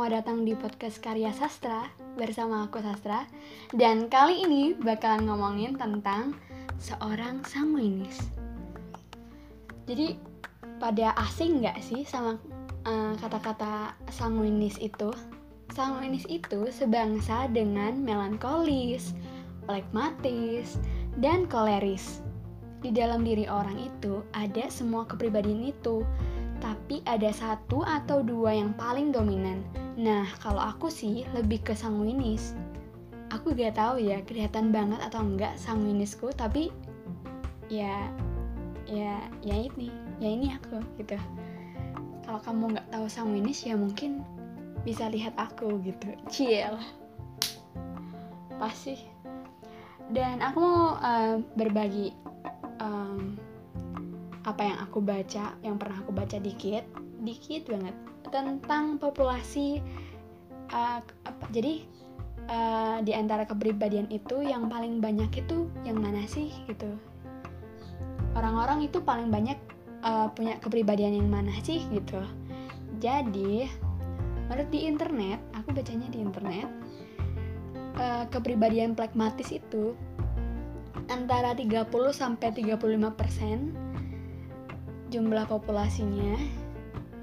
selamat datang di podcast Karya Sastra bersama aku Sastra Dan kali ini bakalan ngomongin tentang seorang sanguinis Jadi pada asing nggak sih sama uh, kata-kata sanguinis itu? Sanguinis itu sebangsa dengan melankolis, plekmatis, dan koleris Di dalam diri orang itu ada semua kepribadian itu tapi ada satu atau dua yang paling dominan. Nah, kalau aku sih lebih ke sanguinis. Aku gak tahu ya kelihatan banget atau enggak sanguinisku, tapi ya ya ya ini, ya ini aku gitu. Kalau kamu nggak tahu sanguinis ya mungkin bisa lihat aku gitu. Chill. Pasti. Dan aku mau uh, berbagi um, apa yang aku baca, yang pernah aku baca dikit, dikit banget tentang populasi. Uh, apa, jadi uh, di antara kepribadian itu yang paling banyak itu yang mana sih gitu? Orang-orang itu paling banyak uh, punya kepribadian yang mana sih gitu? Jadi menurut di internet, aku bacanya di internet, uh, kepribadian plekmatis itu antara 30 sampai 35 persen jumlah populasinya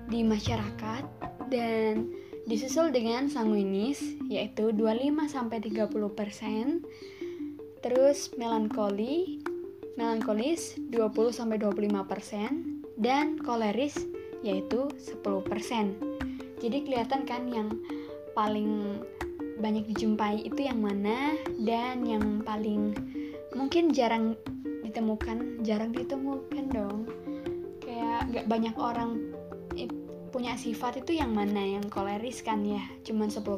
di masyarakat dan disusul dengan sanguinis yaitu 25 sampai 30%. Terus melankoli melankolis 20 sampai 25% dan koleris yaitu 10%. Jadi kelihatan kan yang paling banyak dijumpai itu yang mana dan yang paling mungkin jarang ditemukan, jarang ditemukan dong gak banyak orang punya sifat itu yang mana? Yang koleris kan ya? Cuman 10%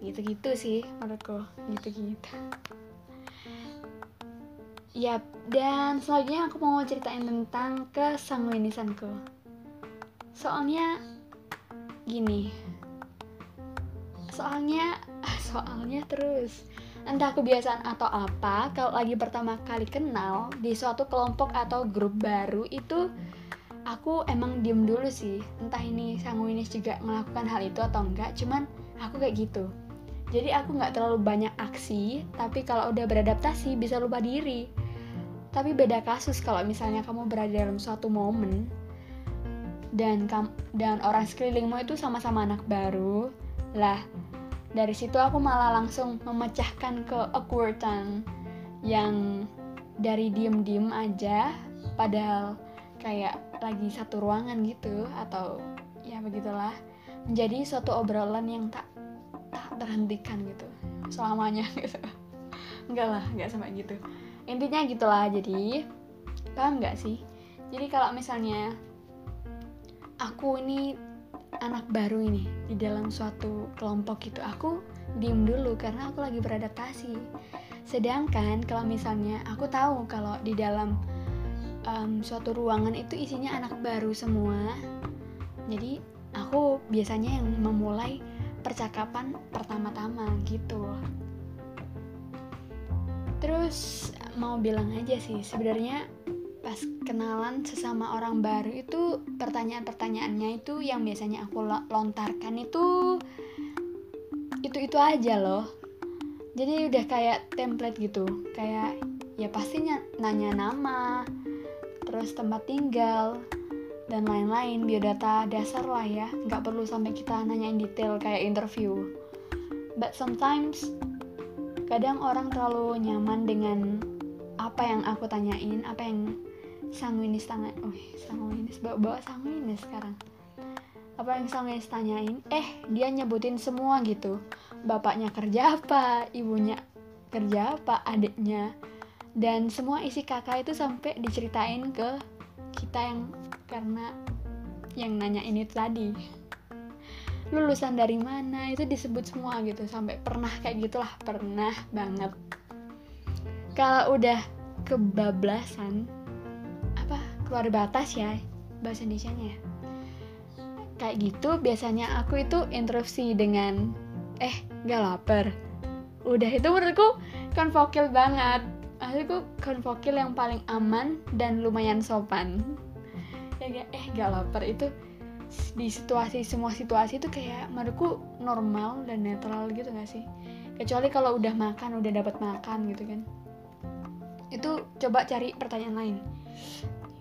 gitu-gitu sih menurutku. Gitu-gitu. Ya dan selanjutnya aku mau ceritain tentang kesanguinisanku. Soalnya gini. Soalnya soalnya terus. Entah kebiasaan atau apa kalau lagi pertama kali kenal di suatu kelompok atau grup baru itu aku emang diem dulu sih. Entah ini sanguinis juga melakukan hal itu atau enggak cuman aku kayak gitu. Jadi aku nggak terlalu banyak aksi tapi kalau udah beradaptasi bisa lupa diri. Tapi beda kasus kalau misalnya kamu berada dalam suatu momen dan dan orang sekelilingmu itu sama-sama anak baru lah dari situ aku malah langsung memecahkan ke awkwardan yang dari diem-diem aja padahal kayak lagi satu ruangan gitu atau ya begitulah menjadi suatu obrolan yang tak tak terhentikan gitu selamanya gitu. Enggak lah enggak sampai gitu. Intinya gitulah jadi paham nggak sih? Jadi kalau misalnya aku ini anak baru ini di dalam suatu kelompok gitu aku diem dulu karena aku lagi beradaptasi. Sedangkan kalau misalnya aku tahu kalau di dalam um, suatu ruangan itu isinya anak baru semua. Jadi aku biasanya yang memulai percakapan pertama-tama gitu. Terus mau bilang aja sih sebenarnya pas kenalan sesama orang baru itu pertanyaan-pertanyaannya itu yang biasanya aku lontarkan itu itu itu aja loh. Jadi udah kayak template gitu. Kayak ya pastinya nanya nama terus tempat tinggal, dan lain-lain biodata dasar lah ya. Nggak perlu sampai kita nanyain detail kayak interview. But sometimes kadang orang terlalu nyaman dengan apa yang aku tanyain apa yang sanguinis tanya oh sanguinis bawa bawa sanguinis sekarang. Apa yang sanguinis tanyain? Eh dia nyebutin semua gitu. Bapaknya kerja apa? Ibunya kerja apa? Adiknya dan semua isi kakak itu sampai diceritain ke kita yang karena yang nanya ini tadi. Lulusan dari mana itu disebut semua gitu. Sampai pernah kayak gitulah pernah banget. Kalau udah kebablasan apa keluar batas ya bahasa Indonesia nya kayak gitu biasanya aku itu interupsi dengan eh gak lapar. Udah itu menurutku kan banget aku konvokil yang paling aman dan lumayan sopan. Ya gak eh gak lapar. Itu di situasi semua situasi itu kayak menurutku normal dan netral gitu gak sih? Kecuali kalau udah makan udah dapat makan gitu kan. Itu coba cari pertanyaan lain.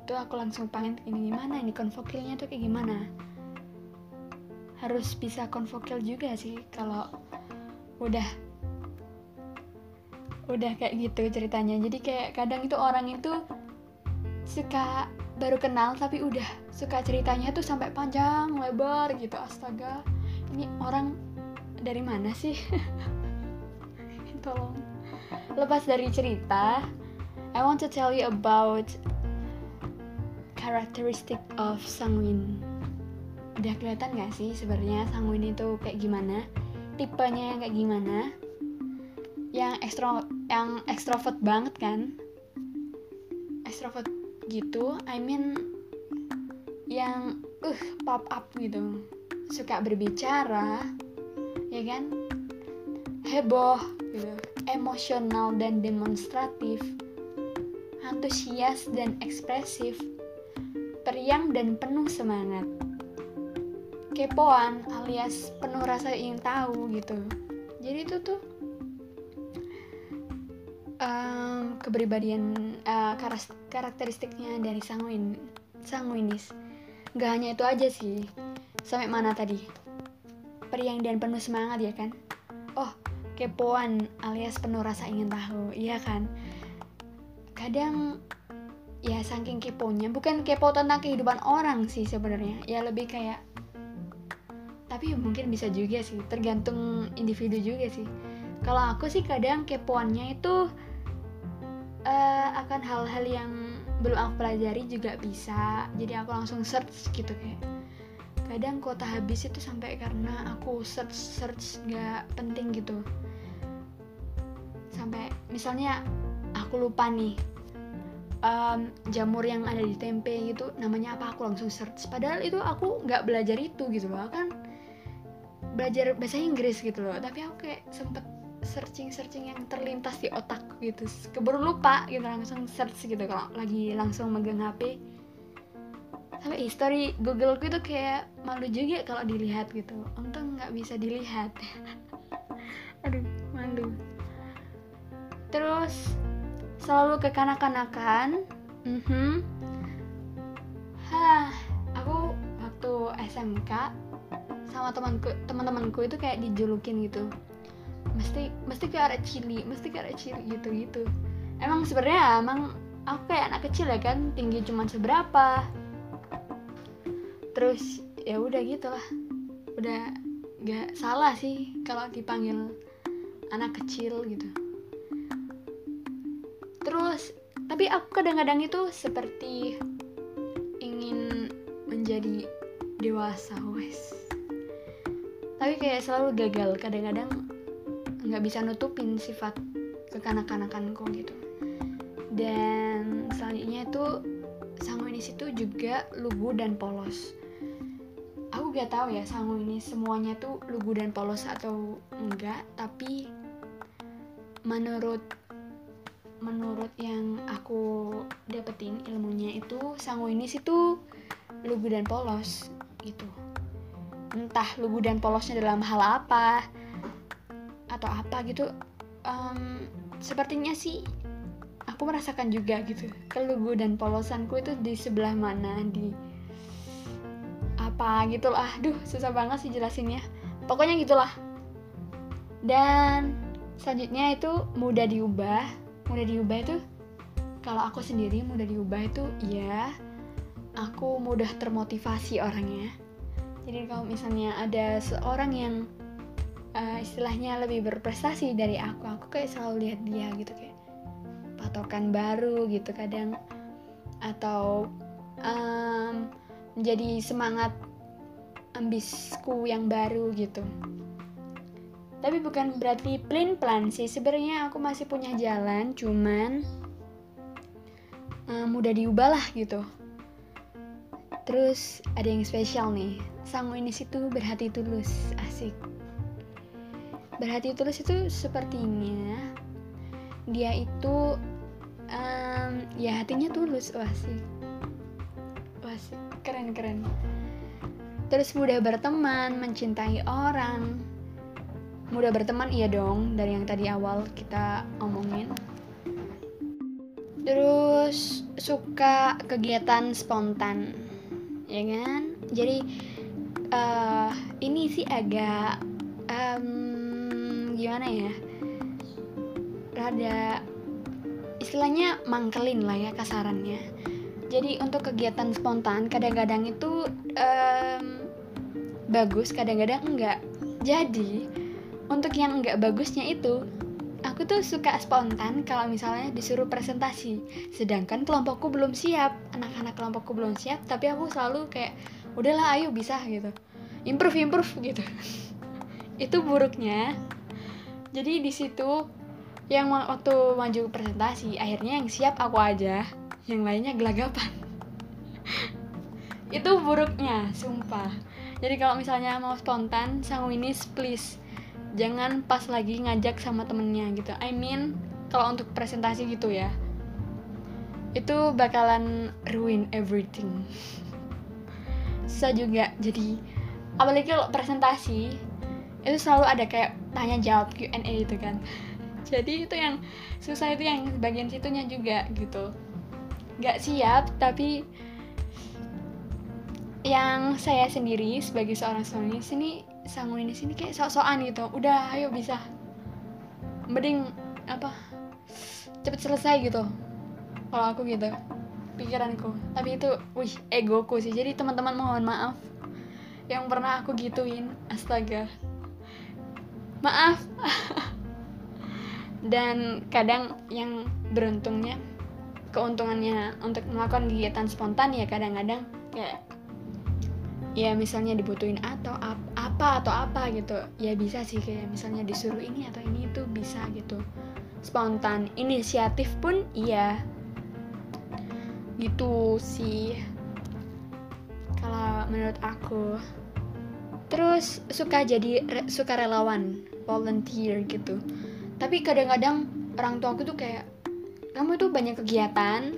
Itu aku langsung pengen ini gimana ini konvokilnya tuh kayak gimana? Harus bisa konvokil juga sih kalau udah udah kayak gitu ceritanya. Jadi kayak kadang itu orang itu suka baru kenal tapi udah suka ceritanya tuh sampai panjang lebar gitu. Astaga ini orang dari mana sih? Tolong. Lepas dari cerita I want to tell you about characteristic of sanguine udah kelihatan gak sih sebenarnya sanguine itu kayak gimana? Tipenya kayak gimana yang ekstro yang ekstrovert banget kan? Ekstrovert gitu I mean yang uh pop up gitu. Suka berbicara ya kan? Heboh gitu. Emosional dan demonstratif. Antusias dan ekspresif. Periang dan penuh semangat. Kepoan alias penuh rasa ingin tahu gitu. Jadi itu tuh um, kepribadian uh, karakteristiknya dari sanguin sanguinis nggak hanya itu aja sih sampai mana tadi? Periang dan penuh semangat ya kan? Oh kepoan alias penuh rasa ingin tahu iya kan? Kadang ya saking keponya bukan kepo tentang kehidupan orang sih sebenarnya. Ya lebih kayak tapi mungkin bisa juga sih tergantung individu juga sih. Kalau aku sih kadang kepoannya itu uh, akan hal-hal yang belum aku pelajari juga bisa. Jadi aku langsung search gitu kayak kadang kota habis itu sampai karena aku search search nggak penting gitu. Sampai misalnya aku lupa nih um, jamur yang ada di tempe gitu namanya apa aku langsung search. Padahal itu aku nggak belajar itu gitu loh. Kan belajar bahasa Inggris gitu loh. Tapi aku kayak sempet searching searching yang terlintas di otak gitu. Keburu lupa gitu langsung search gitu. Kalau lagi langsung megang HP sampai history Google itu kayak malu juga kalau dilihat gitu. Untung nggak bisa dilihat. Aduh malu. Terus selalu kekanak-kanakan. Mm -hmm. hah aku waktu SMK sama temanku teman-temanku itu kayak dijulukin gitu mesti mesti kayak ada cili mesti kayak ada cili gitu gitu. Emang sebenarnya emang aku kayak anak kecil ya kan tinggi cuma seberapa. Terus ya udah gitulah. Udah gak salah sih kalau dipanggil anak kecil gitu. Terus tapi aku kadang-kadang itu seperti ingin menjadi dewasa wes. Tapi kayak selalu gagal kadang-kadang nggak bisa nutupin sifat kekanak-kanakanku gitu. Dan selanjutnya itu sanguinis itu juga lugu dan polos. Aku gak tahu ya sangu ini semuanya tuh lugu dan polos atau enggak tapi menurut menurut yang aku dapetin ilmunya itu sanguinis itu lugu dan polos gitu. Entah lugu dan polosnya dalam hal apa atau apa gitu um, sepertinya sih aku merasakan juga gitu. Kelugu dan polosanku itu di sebelah mana di apa gitu lah. Aduh susah banget sih jelasinnya. Pokoknya gitulah. Dan selanjutnya itu mudah diubah. Mudah diubah itu kalau aku sendiri mudah diubah itu ya aku mudah termotivasi orangnya. Jadi kalau misalnya ada seorang yang uh, istilahnya lebih berprestasi dari aku. Aku kayak selalu lihat dia gitu kayak patokan baru gitu kadang. Atau um, menjadi semangat ambisku yang baru gitu. Tapi bukan berarti plain plan sih. Sebenarnya aku masih punya jalan cuman uh, mudah diubah lah gitu. Terus ada yang spesial nih. Sang ini situ berhati tulus asik berhati tulus itu sepertinya dia itu um, ya hatinya tulus. Wah sih. Wah sih. Keren keren. Terus mudah berteman mencintai orang. Mudah berteman iya dong dari yang tadi awal kita omongin. Terus suka kegiatan spontan ya kan? Jadi uh, ini sih agak um, gimana ya? Rada istilahnya mangkelin lah ya kasarannya. Jadi untuk kegiatan spontan kadang-kadang itu um, bagus kadang-kadang enggak. Jadi untuk yang enggak bagusnya itu aku tuh suka spontan kalau misalnya disuruh presentasi. Sedangkan kelompokku belum siap anak-anak kelompokku belum siap tapi aku selalu kayak udahlah ayo bisa gitu. Improve improve gitu. Itu buruknya jadi di situ yang waktu maju presentasi akhirnya yang siap aku aja yang lainnya gelagapan. Itu buruknya sumpah. Jadi kalau misalnya mau spontan sanguinis please jangan pas lagi ngajak sama temennya gitu. I mean kalau untuk presentasi gitu ya itu bakalan ruin everything. Susah juga. Jadi apalagi kalau presentasi itu selalu ada kayak tanya jawab Q&A itu kan. Jadi itu yang susah itu yang bagian situnya juga gitu. Nggak siap tapi yang saya sendiri sebagai seorang suami sini sangguin di sini kayak sok-sokan gitu. Udah ayo bisa. Mending apa cepet selesai gitu. Kalau aku gitu pikiranku. Tapi itu wih egoku sih. Jadi teman-teman mohon maaf yang pernah aku gituin. Astaga maaf. Dan kadang yang beruntungnya keuntungannya untuk melakukan kegiatan spontan ya kadang-kadang kayak ya misalnya dibutuhin atau ap, apa atau apa gitu. Ya bisa sih kayak misalnya disuruh ini atau ini itu bisa gitu. Spontan inisiatif pun iya. Gitu sih. Kalau menurut aku terus suka jadi re, suka relawan volunteer gitu. Tapi kadang-kadang orang tua aku tuh kayak kamu tuh banyak kegiatan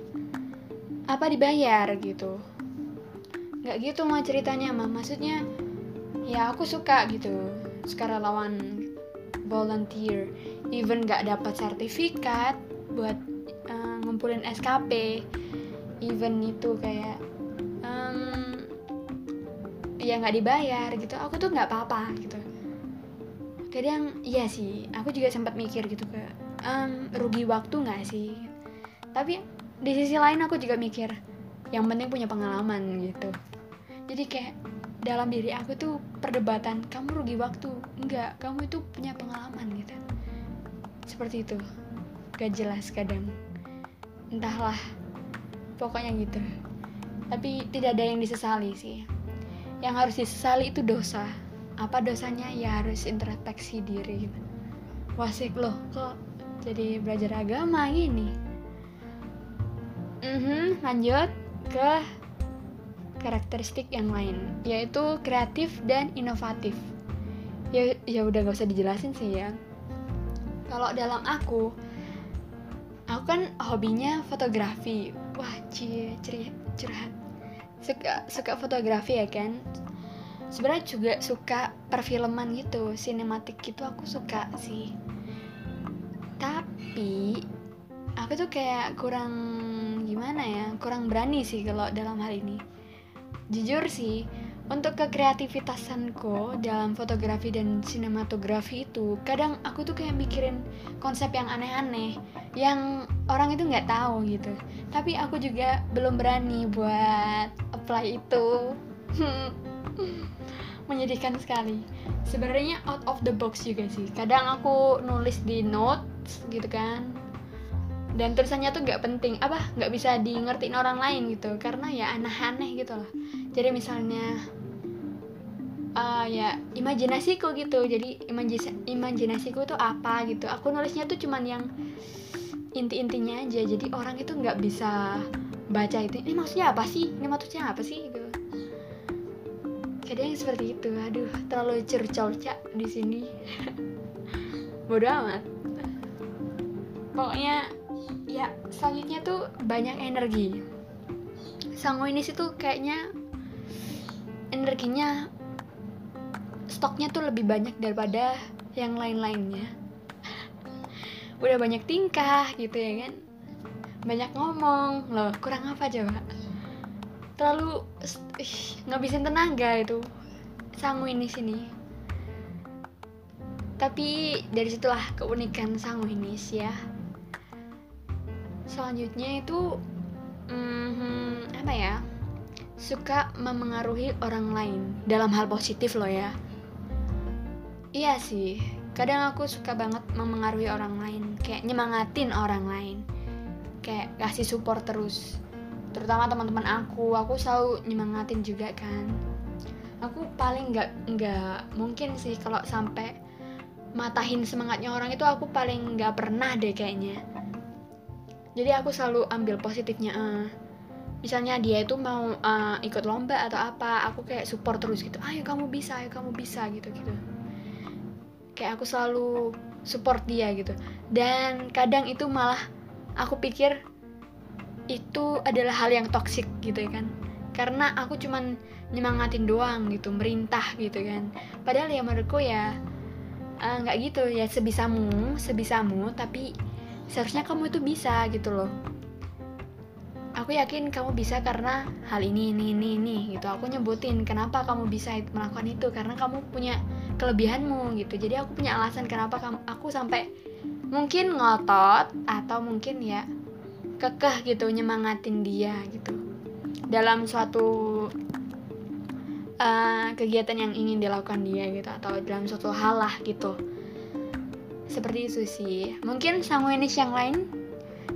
apa dibayar? gitu. Nggak gitu mah ceritanya mah maksudnya ya aku suka gitu suka relawan volunteer. Even nggak dapat sertifikat buat uh, ngumpulin SKP even itu kayak ya nggak dibayar gitu. Aku tuh nggak apa-apa gitu. Kadang iya sih aku juga sempat mikir gitu kayak um, rugi waktu nggak sih? Tapi di sisi lain aku juga mikir yang penting punya pengalaman gitu. Jadi kayak dalam diri aku tuh perdebatan kamu rugi waktu? Enggak kamu itu punya pengalaman gitu. Seperti itu. Gak jelas kadang. Entahlah. Pokoknya gitu. Tapi tidak ada yang disesali sih yang harus disesali itu dosa. Apa dosanya? Ya harus introspeksi diri gitu. Wasik loh kok jadi belajar agama gini mm -hmm, lanjut ke karakteristik yang lain yaitu kreatif dan inovatif. Ya ya udah gak usah dijelasin sih ya. Kalau dalam aku aku kan hobinya fotografi. Wah cie curhat suka suka fotografi ya kan sebenarnya juga suka perfilman gitu sinematik gitu aku suka sih. Tapi aku tuh kayak kurang gimana ya kurang berani sih kalau dalam hal ini. Jujur sih untuk kekreativitasanku dalam fotografi dan sinematografi itu kadang aku tuh kayak mikirin konsep yang aneh-aneh yang orang itu nggak tahu gitu. Tapi aku juga belum berani buat apply itu. Menyedihkan sekali. Sebenarnya out of the box juga sih. Kadang aku nulis di notes gitu kan. Dan tulisannya tuh nggak penting apa nggak bisa di ngertiin orang lain gitu. Karena ya aneh-aneh gitu loh. Jadi misalnya uh, ya imajinasiku gitu. Jadi imajinasiku tuh apa gitu. Aku nulisnya tuh cuman yang inti-intinya aja. Jadi orang itu nggak bisa baca itu ini maksudnya apa sih? Ini maksudnya apa sih? Gitu. Kadang seperti itu aduh terlalu cercolca di sini. Bodoh amat. Pokoknya ya selanjutnya tuh banyak energi. Sanguinis itu kayaknya energinya stoknya tuh lebih banyak daripada yang lain-lainnya. Udah banyak tingkah gitu ya kan banyak ngomong. Loh kurang apa coba? Terlalu ih, ngabisin tenaga itu. Sangu ini sini. Tapi dari situlah keunikan sanguinis ya. Selanjutnya itu hmm, apa ya? Suka memengaruhi orang lain. Dalam hal positif loh ya. Iya sih. Kadang aku suka banget memengaruhi orang lain. Kayak nyemangatin orang lain kayak kasih support terus. Terutama teman-teman aku aku selalu nyemangatin juga kan. Aku paling nggak nggak mungkin sih kalau sampai matahin semangatnya orang itu aku paling nggak pernah deh kayaknya. Jadi aku selalu ambil positifnya uh, misalnya dia itu mau uh, ikut lomba atau apa aku kayak support terus gitu. Ayo kamu bisa ayo kamu bisa gitu gitu. Kayak aku selalu support dia gitu. Dan kadang itu malah aku pikir itu adalah hal yang toksik gitu ya kan. Karena aku cuman nyemangatin doang gitu merintah gitu kan. Padahal ya menurutku ya Eh, nggak uh, gitu ya sebisamu sebisamu tapi seharusnya kamu itu bisa gitu loh. Aku yakin kamu bisa karena hal ini ini ini ini gitu. Aku nyebutin kenapa kamu bisa melakukan itu karena kamu punya kelebihanmu gitu. Jadi aku punya alasan kenapa kamu aku sampai mungkin ngotot atau mungkin ya kekeh gitu nyemangatin dia gitu. Dalam suatu uh, kegiatan yang ingin dilakukan dia gitu atau dalam suatu hal lah gitu. Seperti itu sih. Mungkin sanguinis yang lain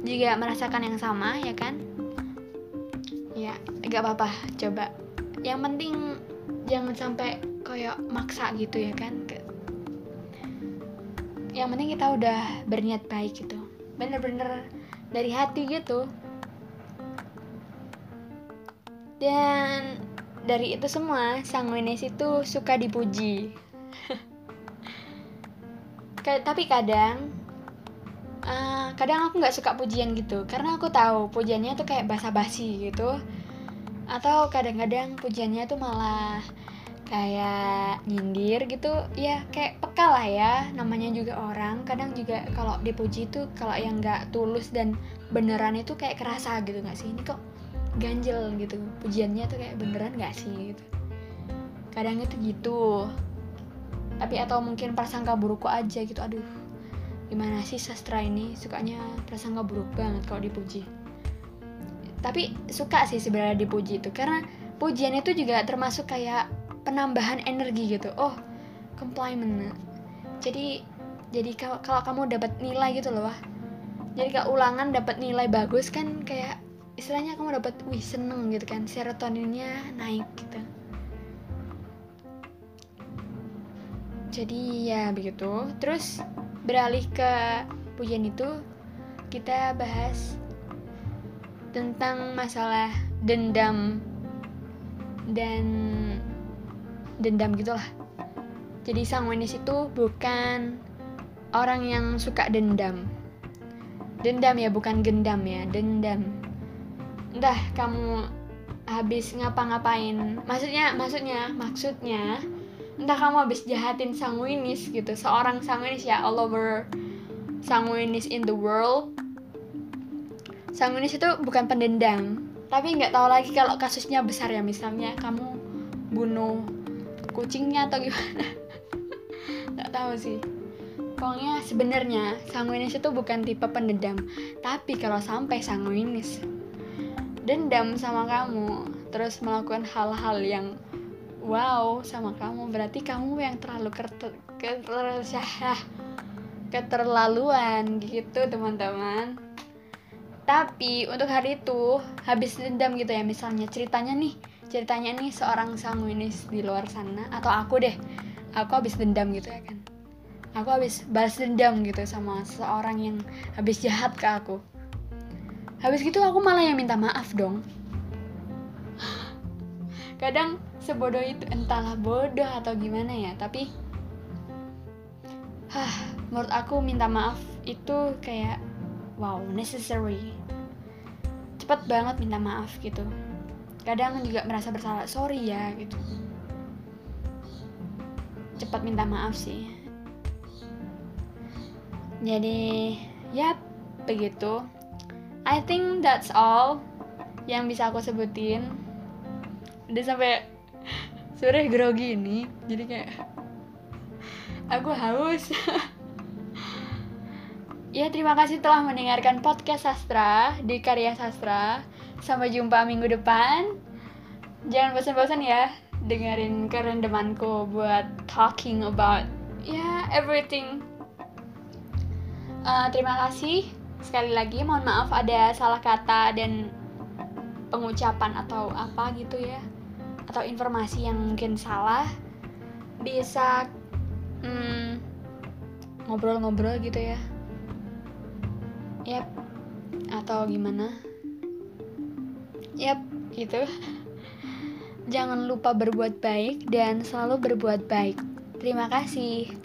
juga merasakan yang sama ya kan? Ya gak apa-apa. Coba. Yang penting jangan sampai kayak maksa gitu ya kan yang penting kita udah berniat baik gitu. Bener-bener dari hati gitu. Dan dari itu semua sanguinis itu suka dipuji. Tapi kadang uh, kadang aku nggak suka pujian gitu. Karena aku tahu pujiannya tuh kayak basa-basi gitu. Atau kadang-kadang pujiannya tuh malah kayak nyindir gitu ya kayak peka lah ya namanya juga orang. Kadang juga kalau dipuji tuh kalau yang nggak tulus dan beneran itu kayak kerasa gitu nggak sih? Ini kok ganjel gitu pujiannya tuh kayak beneran gak sih gitu? Kadang itu gitu. Tapi atau mungkin prasangka burukku aja gitu aduh gimana sih sastra ini? Sukanya prasangka buruk banget kalau dipuji. Tapi suka sih sebenarnya dipuji itu karena pujian itu juga termasuk kayak penambahan energi gitu. Oh compliment jadi jadi kalau, kamu dapat nilai gitu loh wah. Jadi kalau ulangan dapat nilai bagus kan kayak istilahnya kamu dapat wih seneng gitu kan serotoninnya naik gitu. Jadi ya begitu. Terus beralih ke pujian itu kita bahas tentang masalah dendam dan dendam gitulah jadi sang Wenis itu bukan orang yang suka dendam. Dendam ya bukan gendam ya dendam. Entah kamu habis ngapa-ngapain. Maksudnya maksudnya maksudnya entah kamu habis jahatin sanguinis gitu. Seorang sanguinis ya all over sanguinis in the world. Sanguinis itu bukan pendendam. Tapi nggak tahu lagi kalau kasusnya besar ya. Misalnya kamu bunuh kucingnya atau gimana? Nggak tahu sih. Pokoknya sebenarnya sanguinis itu bukan tipe pendendam tapi kalau sampai sanguinis. Dendam sama kamu terus melakukan hal-hal yang wow sama kamu berarti kamu yang terlalu keter keterlaluan gitu teman-teman. Tapi untuk hari itu habis dendam gitu ya misalnya ceritanya nih ceritanya nih seorang sanguinis di luar sana atau aku deh aku habis dendam gitu ya kan. Aku habis balas dendam gitu sama seorang yang habis jahat ke aku. Habis gitu aku malah yang minta maaf dong. Kadang sebodoh itu entahlah bodoh atau gimana ya tapi hah menurut aku minta maaf itu kayak wow necessary. Cepet banget minta maaf gitu kadang juga merasa bersalah sorry ya gitu. Cepat minta maaf sih. Jadi ya begitu. I think that's all yang bisa aku sebutin. Udah sampai sore grogi ini jadi kayak aku haus. Ya terima kasih telah mendengarkan podcast sastra di karya sastra sampai jumpa minggu depan. Jangan bosan-bosan ya dengerin kerendemanku buat talking about ya yeah, everything. Uh, terima kasih. Sekali lagi mohon maaf ada salah kata dan pengucapan atau apa gitu ya. Atau informasi yang mungkin salah. Bisa hmm, ngobrol-ngobrol gitu ya. Yep atau gimana yep gitu. Jangan lupa berbuat baik dan selalu berbuat baik. Terima kasih